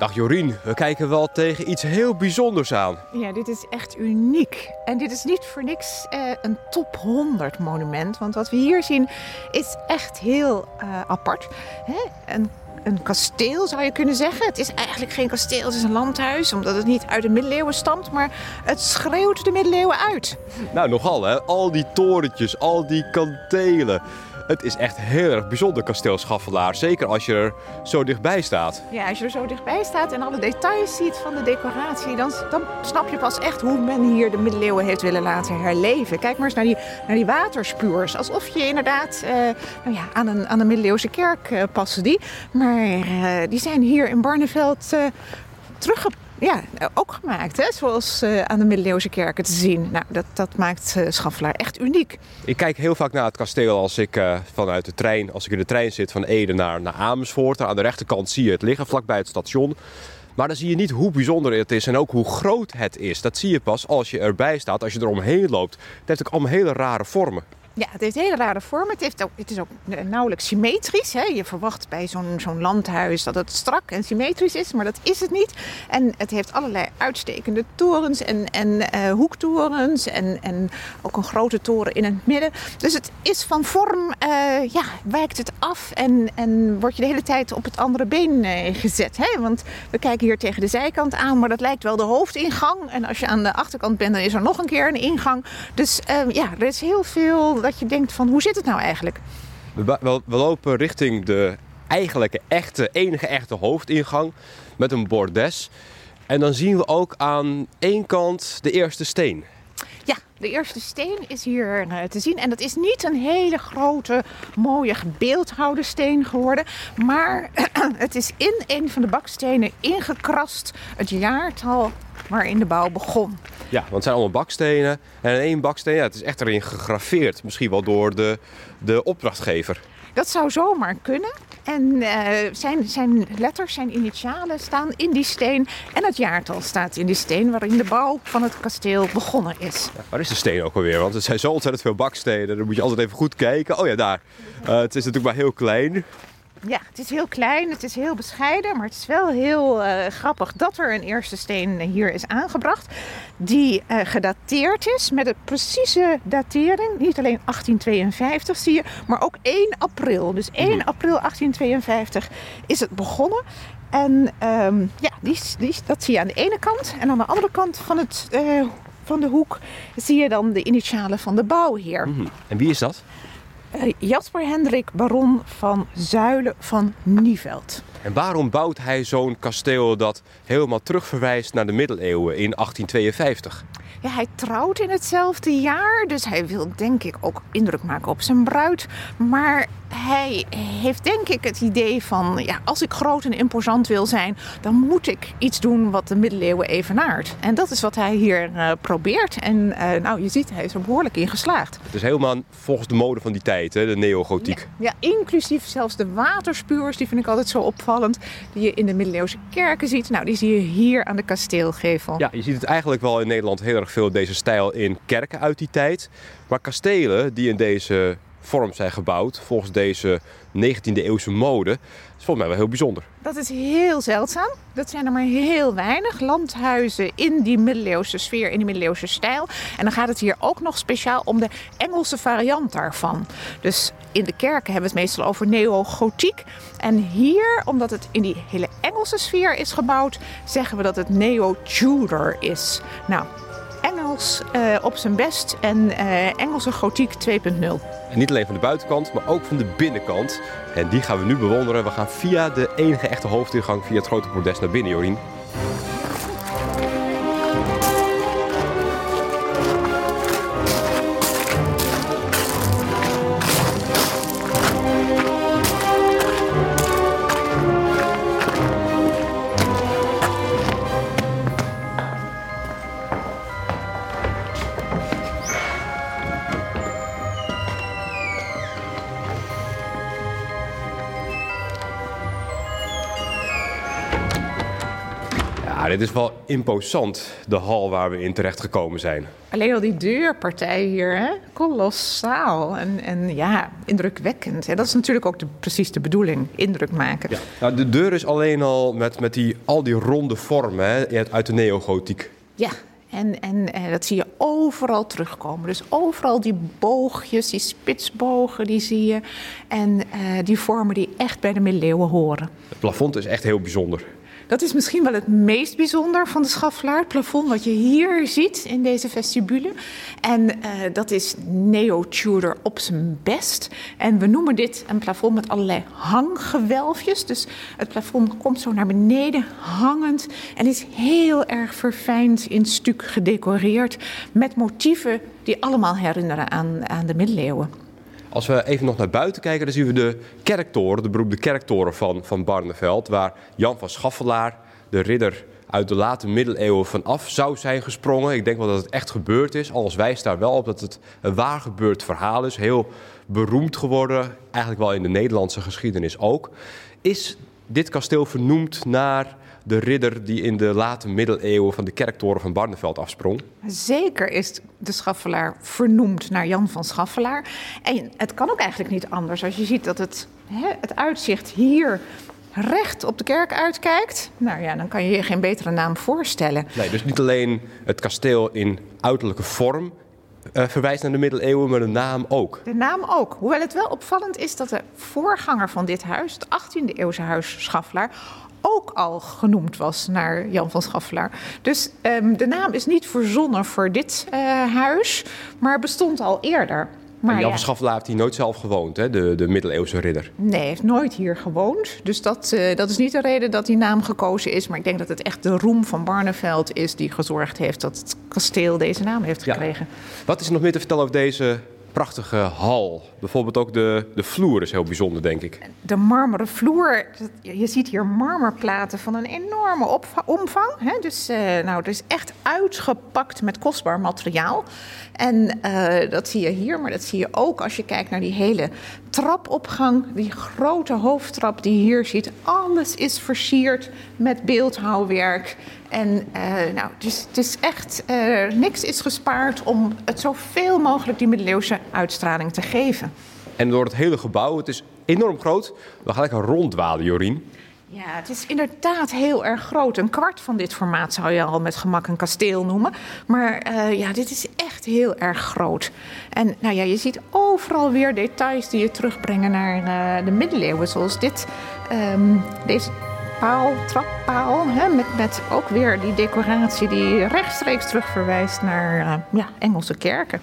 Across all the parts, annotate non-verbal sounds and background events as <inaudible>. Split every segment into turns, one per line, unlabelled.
Dag Jorien, we kijken wel tegen iets heel bijzonders aan.
Ja, dit is echt uniek. En dit is niet voor niks eh, een top 100 monument. Want wat we hier zien is echt heel eh, apart. Hè? Een, een kasteel zou je kunnen zeggen. Het is eigenlijk geen kasteel, het is een landhuis. Omdat het niet uit de middeleeuwen stamt. Maar het schreeuwt de middeleeuwen uit.
Nou, nogal hè. Al die torentjes, al die kantelen. Het is echt heel erg bijzonder kasteel Schaffelaar. Zeker als je er zo dichtbij staat.
Ja, als je er zo dichtbij staat en alle details ziet van de decoratie, dan, dan snap je pas echt hoe men hier de middeleeuwen heeft willen laten herleven. Kijk maar eens naar die, naar die waterspuurs. Alsof je inderdaad uh, nou ja, aan, een, aan een middeleeuwse kerk uh, passen die. Maar uh, die zijn hier in Barneveld teruggebracht ja, ook gemaakt, hè? zoals uh, aan de middeleeuwse kerken te zien. Nou, dat, dat maakt uh, Schaffelaar echt uniek.
Ik kijk heel vaak naar het kasteel als ik uh, vanuit de trein, als ik in de trein zit van Ede naar, naar Amersfoort. Aan de rechterkant zie je het liggen, vlakbij het station. Maar dan zie je niet hoe bijzonder het is en ook hoe groot het is. Dat zie je pas als je erbij staat, als je eromheen loopt. Het heeft ook allemaal hele rare vormen.
Ja, het heeft hele rare vormen. Het, heeft ook, het is ook nauwelijks symmetrisch. Hè. Je verwacht bij zo'n zo'n landhuis dat het strak en symmetrisch is, maar dat is het niet. En het heeft allerlei uitstekende torens en, en uh, hoektorens en, en ook een grote toren in het midden. Dus het is van vorm, uh, ja, wijkt het af en, en word je de hele tijd op het andere been uh, gezet. Hè. Want we kijken hier tegen de zijkant aan, maar dat lijkt wel de hoofdingang. En als je aan de achterkant bent, dan is er nog een keer een ingang. Dus ja, er is heel veel dat je denkt van hoe zit het nou eigenlijk?
We, we, we lopen richting de eigenlijke, echte, enige echte hoofdingang met een bordes. En dan zien we ook aan één kant de eerste steen.
De eerste steen is hier uh, te zien. En dat is niet een hele grote, mooie gebeeldhouwde steen geworden. Maar <clears throat> het is in een van de bakstenen ingekrast het jaartal waarin de bouw begon.
Ja, want het zijn allemaal bakstenen. En één baksteen, ja, het is echt erin gegraveerd. Misschien wel door de, de opdrachtgever.
Dat zou zomaar kunnen. En uh, zijn, zijn letters, zijn initialen staan in die steen. En het jaartal staat in die steen waarin de bouw van het kasteel begonnen is.
Ja, waar is de steen ook alweer? Want er zijn zo ontzettend veel bakstenen. Dan moet je altijd even goed kijken. Oh ja, daar. Uh, het is natuurlijk maar heel klein.
Ja, het is heel klein, het is heel bescheiden, maar het is wel heel uh, grappig dat er een eerste steen hier is aangebracht. Die uh, gedateerd is met de precieze datering. Niet alleen 1852 zie je, maar ook 1 april. Dus 1 april 1852 is het begonnen. En um, ja, die, die, dat zie je aan de ene kant. En aan de andere kant van, het, uh, van de hoek zie je dan de initialen van de bouwheer.
Mm -hmm. En wie is dat?
Uh, Jasper Hendrik, baron van Zuilen van Nieveld.
En waarom bouwt hij zo'n kasteel dat helemaal terugverwijst naar de middeleeuwen in 1852?
Ja, hij trouwt in hetzelfde jaar, dus hij wil denk ik ook indruk maken op zijn bruid. Maar hij heeft denk ik het idee van, ja, als ik groot en imposant wil zijn, dan moet ik iets doen wat de middeleeuwen evenaart. En dat is wat hij hier uh, probeert. En uh, nou, je ziet, hij is er behoorlijk in geslaagd.
Het is helemaal volgens de mode van die tijd, hè, de neogotiek.
Ja, ja, inclusief zelfs de waterspuurs, die vind ik altijd zo opvallend, die je in de middeleeuwse kerken ziet. Nou, die zie je hier aan de kasteelgevel.
Ja, je ziet het eigenlijk wel in Nederland heel veel deze stijl in kerken uit die tijd. Maar kastelen die in deze vorm zijn gebouwd, volgens deze 19e eeuwse mode, is volgens mij wel heel bijzonder.
Dat is heel zeldzaam. Dat zijn er maar heel weinig landhuizen in die middeleeuwse sfeer, in die middeleeuwse stijl. En dan gaat het hier ook nog speciaal om de Engelse variant daarvan. Dus in de kerken hebben we het meestal over neogotiek. En hier, omdat het in die hele Engelse sfeer is gebouwd, zeggen we dat het neo-Tudor is. Nou, Engels uh, op zijn best en uh, Engelse gotiek 2.0.
En niet alleen van de buitenkant, maar ook van de binnenkant. En die gaan we nu bewonderen. We gaan via de enige echte hoofdingang, via het grote bordes naar binnen, Jorien. Dit is wel imposant, de hal waar we in terecht gekomen zijn.
Alleen al die deurpartij hier, hè? kolossaal en, en ja, indrukwekkend. Ja, dat is natuurlijk ook de, precies de bedoeling, indruk maken.
Ja. Nou, de deur is alleen al met, met die, al die ronde vormen hè, uit de neogotiek.
Ja, en, en, en, dat zie je overal terugkomen. Dus overal die boogjes, die spitsbogen, die zie je. En uh, die vormen die echt bij de middeleeuwen horen.
Het plafond is echt heel bijzonder.
Dat is misschien wel het meest bijzonder van de schaffelaar. Het plafond wat je hier ziet in deze vestibule. En uh, dat is neo-Tudor op zijn best. En we noemen dit een plafond met allerlei hanggewelfjes. Dus het plafond komt zo naar beneden hangend. En is heel erg verfijnd in stuk gedecoreerd. Met motieven die allemaal herinneren aan, aan de middeleeuwen.
Als we even nog naar buiten kijken, dan zien we de kerktoren, de beroemde kerktoren van, van Barneveld, waar Jan van Schaffelaar, de ridder uit de late middeleeuwen vanaf zou zijn gesprongen. Ik denk wel dat het echt gebeurd is. Alles wijst daar wel op dat het een waar gebeurd verhaal is. Heel beroemd geworden, eigenlijk wel in de Nederlandse geschiedenis ook. Is dit kasteel vernoemd naar de ridder die in de late middeleeuwen van de kerktoren van Barneveld afsprong?
Zeker is de Schaffelaar vernoemd naar Jan van Schaffelaar. En het kan ook eigenlijk niet anders. Als je ziet dat het, hè, het uitzicht hier recht op de kerk uitkijkt, nou ja, dan kan je je geen betere naam voorstellen.
Nee, dus niet alleen het kasteel in uiterlijke vorm uh, verwijst naar de middeleeuwen, maar de naam ook.
De naam ook. Hoewel het wel opvallend is dat de voorganger van dit huis, het 18e eeuwse huis Schaffelaar, ook al genoemd was naar Jan van Schaffelaar. Dus um, de naam is niet verzonnen voor dit uh, huis, maar bestond al eerder. Maar
en Jan
ja.
van Schaffelaar heeft hier nooit zelf gewoond, hè? De, de middeleeuwse ridder.
Nee, heeft nooit hier gewoond. Dus dat, uh, dat is niet de reden dat die naam gekozen is. Maar ik denk dat het echt de roem van Barneveld is die gezorgd heeft dat het kasteel deze naam heeft gekregen.
Ja. Wat is er nog meer te vertellen over deze prachtige hal. Bijvoorbeeld ook de, de vloer is heel bijzonder, denk ik.
De marmeren vloer, je ziet hier marmerplaten van een enorme omvang. Hè? Dus uh, nou, het is echt uitgepakt met kostbaar materiaal. En uh, dat zie je hier, maar dat zie je ook als je kijkt naar die hele trapopgang. Die grote hoofdtrap die je hier ziet. Alles is versierd met beeldhouwwerk. En uh, nou, dus het is echt, niks is gespaard om het zoveel mogelijk die middeleeuwse uitstraling te geven.
En door het hele gebouw, het is enorm groot. We gaan lekker ronddwalen, Jorien.
Ja, het is inderdaad heel erg groot. Een kwart van dit formaat zou je al met gemak een kasteel noemen. Maar uh, ja, dit is echt heel erg groot. En nou ja, je ziet overal weer details die je terugbrengen naar uh, de middeleeuwen. Zoals dit, um, deze paal, trappaal. Hè, met, met ook weer die decoratie die rechtstreeks terug verwijst naar uh, ja, Engelse kerken.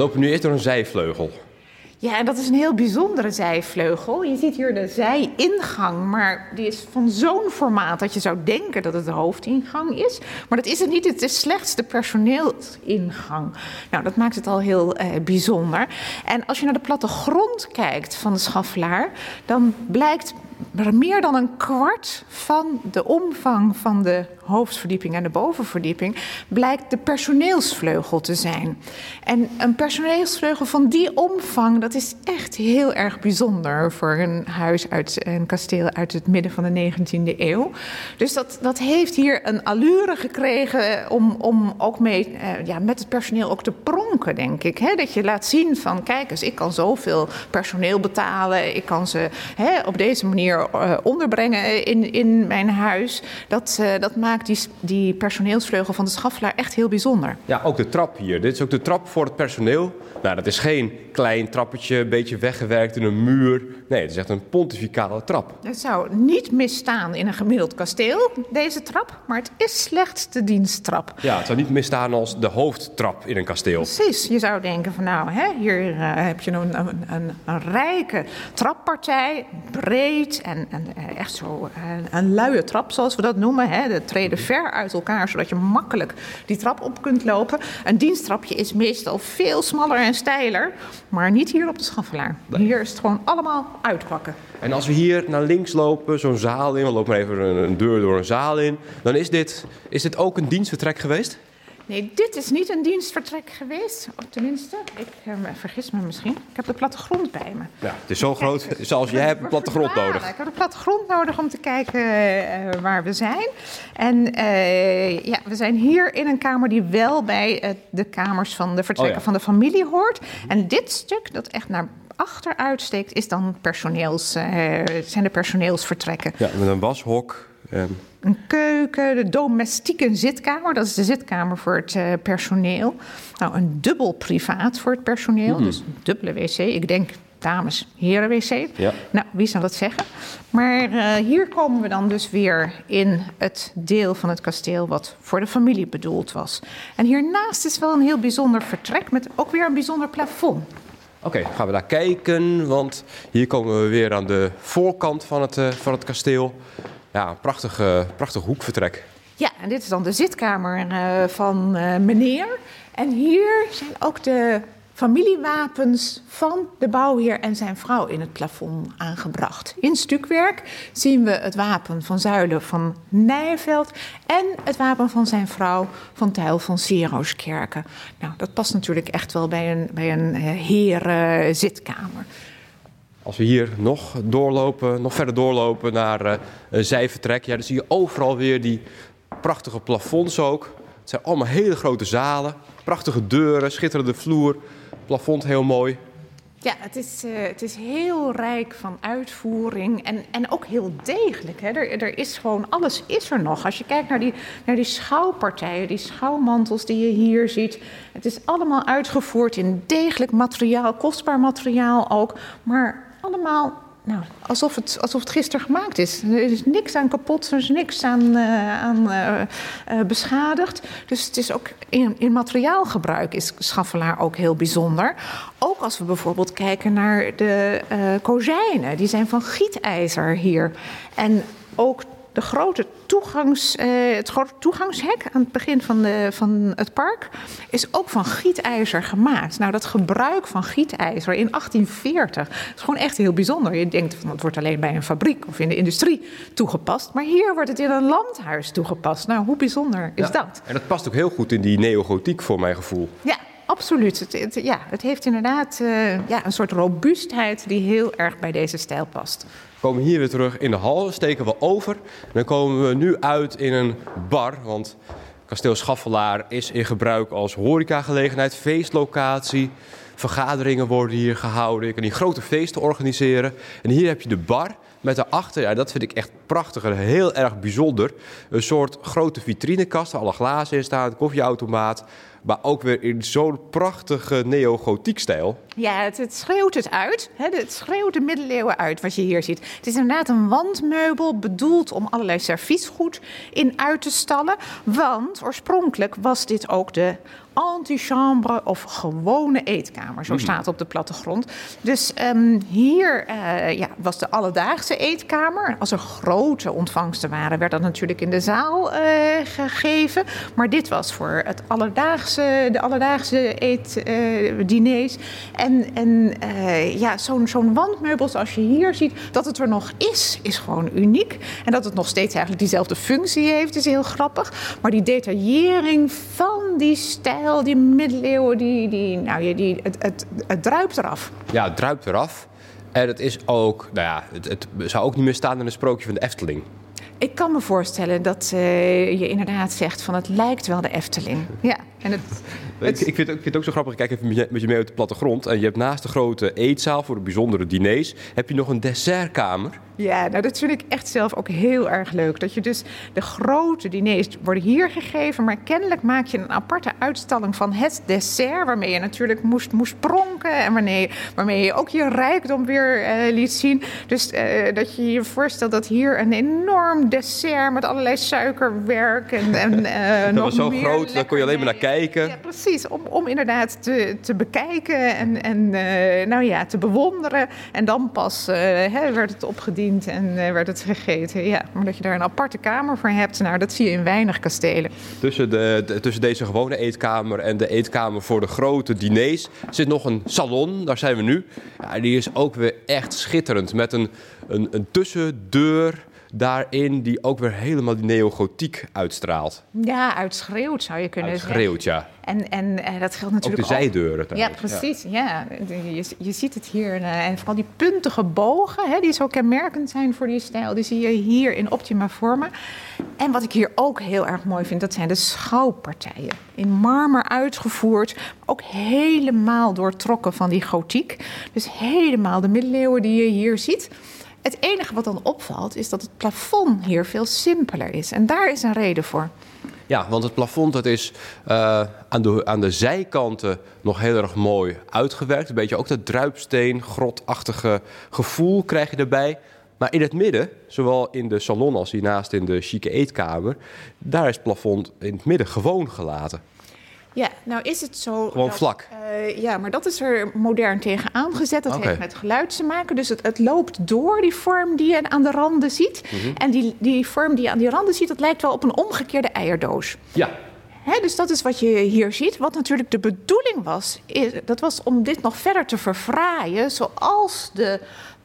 Lopen nu eerst door een zijvleugel.
Ja, en dat is een heel bijzondere zijvleugel. Je ziet hier de zijingang, maar die is van zo'n formaat dat je zou denken dat het de hoofdingang is. Maar dat is het niet, het is slechts de personeelsingang. Nou, dat maakt het al heel uh, bijzonder. En als je naar de plattegrond kijkt van de schaffelaar, dan blijkt meer dan een kwart van de omvang van de hoofdverdieping en de bovenverdieping blijkt de personeelsvleugel te zijn. En een personeelsvleugel van die omvang, dat is echt heel erg bijzonder voor een huis uit een kasteel uit het midden van de 19e eeuw. Dus dat, dat heeft hier een allure gekregen om, om ook mee, uh, ja, met het personeel ook te pronken, denk ik. Hè? Dat je laat zien van, kijk eens, ik kan zoveel personeel betalen, ik kan ze hè, op deze manier uh, onderbrengen in, in mijn huis. Dat, dat die, die personeelsvleugel van de schaffelaar echt heel bijzonder.
Ja, ook de trap hier. Dit is ook de trap voor het personeel. Nou, dat is geen klein trappetje, een beetje weggewerkt in een muur. Nee, het is echt een pontificale trap.
Het zou niet misstaan in een gemiddeld kasteel, deze trap. Maar het is slechts de diensttrap.
Ja, het zou niet misstaan als de hoofdtrap in een kasteel.
Precies. Je zou denken van nou, hè, hier uh, heb je een, een, een, een rijke trappartij. Breed En, en eh, echt zo een, een luie trap, zoals we dat noemen. Hè. De treden ver uit elkaar, zodat je makkelijk die trap op kunt lopen. Een diensttrapje is meestal veel smaller en steiler. Maar niet hier op de Schaffelaar. Hier is het gewoon allemaal uitpakken.
En als we hier naar links lopen, zo'n zaal in, we lopen even een, een deur door een zaal in, dan is dit, is dit ook een dienstvertrek geweest?
Nee, dit is niet een dienstvertrek geweest. Of tenminste, ik eh, vergis me misschien. Ik heb de plattegrond bij me.
Ja, het is zo groot, zoals jij hebt een plattegrond nodig.
Ik heb de plattegrond nodig om te kijken eh, waar we zijn. En eh, ja, we zijn hier in een kamer die wel bij de kamers van de vertrekken
Oh ja.
van de familie hoort. En dit stuk, dat echt naar achter uitsteekt, is dan personeels, zijn de personeelsvertrekken.
Ja, met een washok.
Een keuken, de domestieke zitkamer, dat is de zitkamer voor het eh, personeel. Nou, een dubbel privaat voor het personeel, dus een dubbele wc. Ik denk dames, heren wc.
Ja.
Nou, wie zal het zeggen? Maar eh, hier komen we dan dus weer in het deel van het kasteel wat voor de familie bedoeld was. En hiernaast is wel een heel bijzonder vertrek met ook weer een bijzonder plafond.
Oké, gaan we daar kijken, want hier komen we weer aan de voorkant van het, eh, van het kasteel. Ja, een prachtig, eh, prachtig hoekvertrek.
Ja, en dit is dan de zitkamer eh, van eh, meneer. En hier zijn ook de familiewapens van de bouwheer en zijn vrouw in het plafond aangebracht. In stukwerk zien we het wapen van Zuilen van Nijveld en het wapen van zijn vrouw van Tuil van Serooskerken. Nou, dat past natuurlijk echt wel bij een, bij een herenzitkamer.
Als we hier nog doorlopen, nog verder doorlopen naar eh, zijvertrek, ja, dan zie je overal weer die prachtige plafonds ook. Het zijn allemaal hele grote zalen, prachtige deuren, schitterende vloer, plafond heel mooi.
Ja, het is, eh, het is heel rijk van uitvoering en, en ook heel degelijk. Hè. Er, er is gewoon, alles is er nog. Als je kijkt naar die, naar die schouwpartijen, die schouwmantels die je hier ziet. Het is allemaal uitgevoerd in degelijk materiaal, kostbaar materiaal ook. Maar allemaal nou, alsof, het, alsof het gisteren gemaakt is. Er is niks aan kapot, er is niks aan, eh, aan eh, eh, beschadigd. Dus het is ook in, in materiaalgebruik is Schaffelaar ook heel bijzonder. Ook als we bijvoorbeeld kijken naar de kozijnen. Die zijn van gietijzer hier. En ook de grote toegangs, eh, het grote toegangshek aan het begin van, de, van het park is ook van gietijzer gemaakt. Nou, dat gebruik van gietijzer in 1840 is gewoon echt heel bijzonder. Je denkt van het wordt alleen bij een fabriek of in de industrie toegepast, maar hier wordt het in een landhuis toegepast. Nou, hoe bijzonder is
Ja,
dat?
En dat past ook heel goed in die neogotiek voor mijn gevoel.
Ja, absoluut. Het, ja, het heeft inderdaad eh, ja, een soort robuustheid die heel erg bij deze stijl past.
We komen hier weer terug in de hal, steken we over. Dan komen we nu uit in een bar, want Kasteel Schaffelaar is in gebruik als horecagelegenheid, feestlocatie. Vergaderingen worden hier gehouden. Je kan hier grote feesten organiseren. En hier heb je de bar met daarachter, ja, dat vind ik echt prachtig en heel erg bijzonder. Een soort grote vitrinekast waar alle glazen in staan, koffieautomaat. Maar ook weer in zo'n prachtige neogotiek stijl.
Ja, het, het schreeuwt het uit. Hè? Het schreeuwt de middeleeuwen uit wat je hier ziet. Het is inderdaad een wandmeubel bedoeld om allerlei serviesgoed in uit te stallen. Want oorspronkelijk was dit ook de antichambre of gewone eetkamer. Zo staat het op de plattegrond. Dus ehm, hier eh, ja, was de alledaagse eetkamer. Als er grote ontvangsten waren, werd dat natuurlijk in de zaal eh, gegeven. Maar dit was voor het alledaagse, de alledaagse eetdiners. en en eh, ja, zo'n zo'n wandmeubel zoals je hier ziet, dat het er nog is, is gewoon uniek. En dat het nog steeds eigenlijk diezelfde functie heeft, is heel grappig. Maar die detaillering van die stijl, die middeleeuwen, die, die, nou, ja, die, het, het, het druipt eraf.
Ja, het druipt eraf. En het is ook, nou ja, het, het zou ook niet meer staan in een sprookje van de Efteling.
Ik kan me voorstellen dat eh, je inderdaad zegt van het lijkt wel de Efteling. Ja, en het,
Ik, ik, vind, het- ik vind het ook zo grappig. Ik kijk even met je, met je mee op de plattegrond. En je hebt naast de grote eetzaal voor de bijzondere diners... heb je nog een dessertkamer.
Ja, nou dat vind ik echt zelf ook heel erg leuk. Dat je dus de grote diners worden hier gegeven, maar kennelijk maak je een aparte uitstalling van het dessert, waarmee je natuurlijk moest, moest pronken en waarmee, waarmee je ook je rijkdom weer eh, liet zien. Dus eh, dat je je voorstelt dat hier een enorm dessert met allerlei suikerwerk en, en eh, <laughs>
Dat
nog
was zo
meer
groot, daar kon je alleen maar naar
Ja, precies. Om, om inderdaad te, te bekijken en, en eh, nou ja, te bewonderen. En dan pas eh, hè, werd het opgediend en eh, werd het gegeten. Ja, maar dat je daar een aparte kamer voor hebt, nou, dat zie je in weinig kastelen.
Tussen, de, de- tussen deze gewone eetkamer en de eetkamer voor de grote diners zit nog een salon. Daar zijn we nu. Ja, die is ook weer echt schitterend. Met een, een, een tussendeur daarin die ook weer helemaal die neogotiek uitstraalt.
Ja, uitschreeuwd zou je kunnen zeggen.
Uitschreeuwt, ja.
En, en eh, dat geldt
Ook de
natuurlijk
zijdeuren
Ja, precies. Ja. Je, je ziet het hier. eh, En vooral die puntige bogen, hè, die zo kenmerkend zijn voor die stijl, die zie je hier in optima vormen. En wat ik hier ook heel erg mooi vind, dat zijn de schouwpartijen. In marmer uitgevoerd, ook helemaal doortrokken van die gotiek. Dus helemaal de middeleeuwen die je hier ziet. Het enige wat dan opvalt, is dat het plafond hier veel simpeler is. En daar is een reden voor.
Ja, want het plafond dat is eh, aan, de, aan de zijkanten nog heel erg mooi uitgewerkt. Een beetje ook dat druipsteen, grotachtige gevoel krijg je erbij. Maar in het midden, zowel in de salon als hiernaast in de chique eetkamer... daar is het plafond in het midden gewoon gelaten.
Ja, nou is het zo.
Gewoon
dat,
vlak.
eh, ja, maar dat is er modern tegen aangezet. Dat heeft met geluid te maken. Dus het, het loopt door die vorm die je aan de randen ziet.
Mhm.
En die, die vorm die je aan die randen ziet, dat lijkt wel op een omgekeerde eierdoos.
Ja,
Hè, dus dat is wat je hier ziet. Wat natuurlijk de bedoeling was, is, dat was om dit nog verder te verfraaien, zoals de,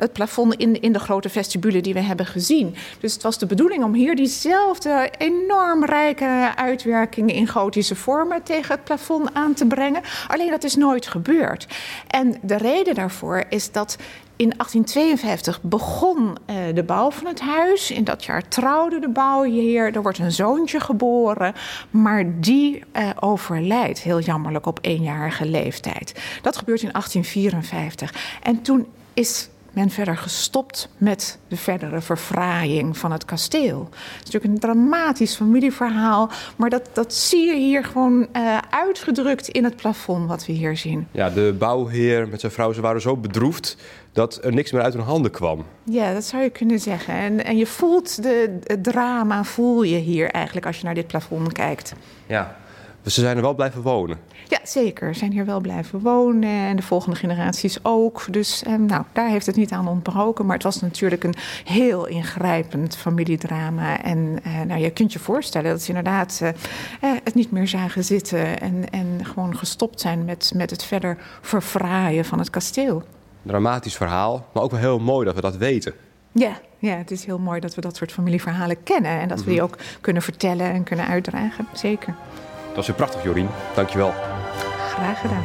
het plafond in, in de grote vestibule die we hebben gezien. Dus het was de bedoeling om hier diezelfde enorm rijke uitwerkingen in gotische vormen tegen het plafond aan te brengen. Alleen dat is nooit gebeurd. En de reden daarvoor is dat in 1852 begon eh, de bouw van het huis. In dat jaar trouwde de bouwheer. Er wordt een zoontje geboren. Maar die eh, overlijdt heel jammerlijk op eenjarige leeftijd. Dat gebeurt in 1854. En toen is men verder gestopt met de verdere verfraaiing van het kasteel. Het is natuurlijk een dramatisch familieverhaal. Maar dat, dat zie je hier gewoon eh, uitgedrukt in het plafond wat we hier zien.
ja, de bouwheer met zijn vrouw, ze waren zo bedroefd dat er niks meer uit hun handen kwam.
Ja, dat zou je kunnen zeggen. En, en je voelt de, het drama, voel je hier eigenlijk als je naar dit plafond kijkt.
Ja, dus ze zijn er wel blijven wonen.
Ja, zeker. Zijn hier wel blijven wonen en de volgende generaties ook. Dus eh, nou, daar heeft het niet aan ontbroken. Maar het was natuurlijk een heel ingrijpend familiedrama. En eh, nou, je kunt je voorstellen dat ze inderdaad eh, eh, het niet meer zagen zitten. En, en gewoon gestopt zijn met, met het verder verfraaien van het kasteel.
Dramatisch verhaal, maar ook wel heel mooi dat we dat weten.
Ja, ja, het is heel mooi dat we dat soort familieverhalen kennen. En dat we die ook kunnen vertellen en kunnen uitdragen. Zeker.
Dat was weer prachtig, Jorien. Dankjewel.
Graag gedaan.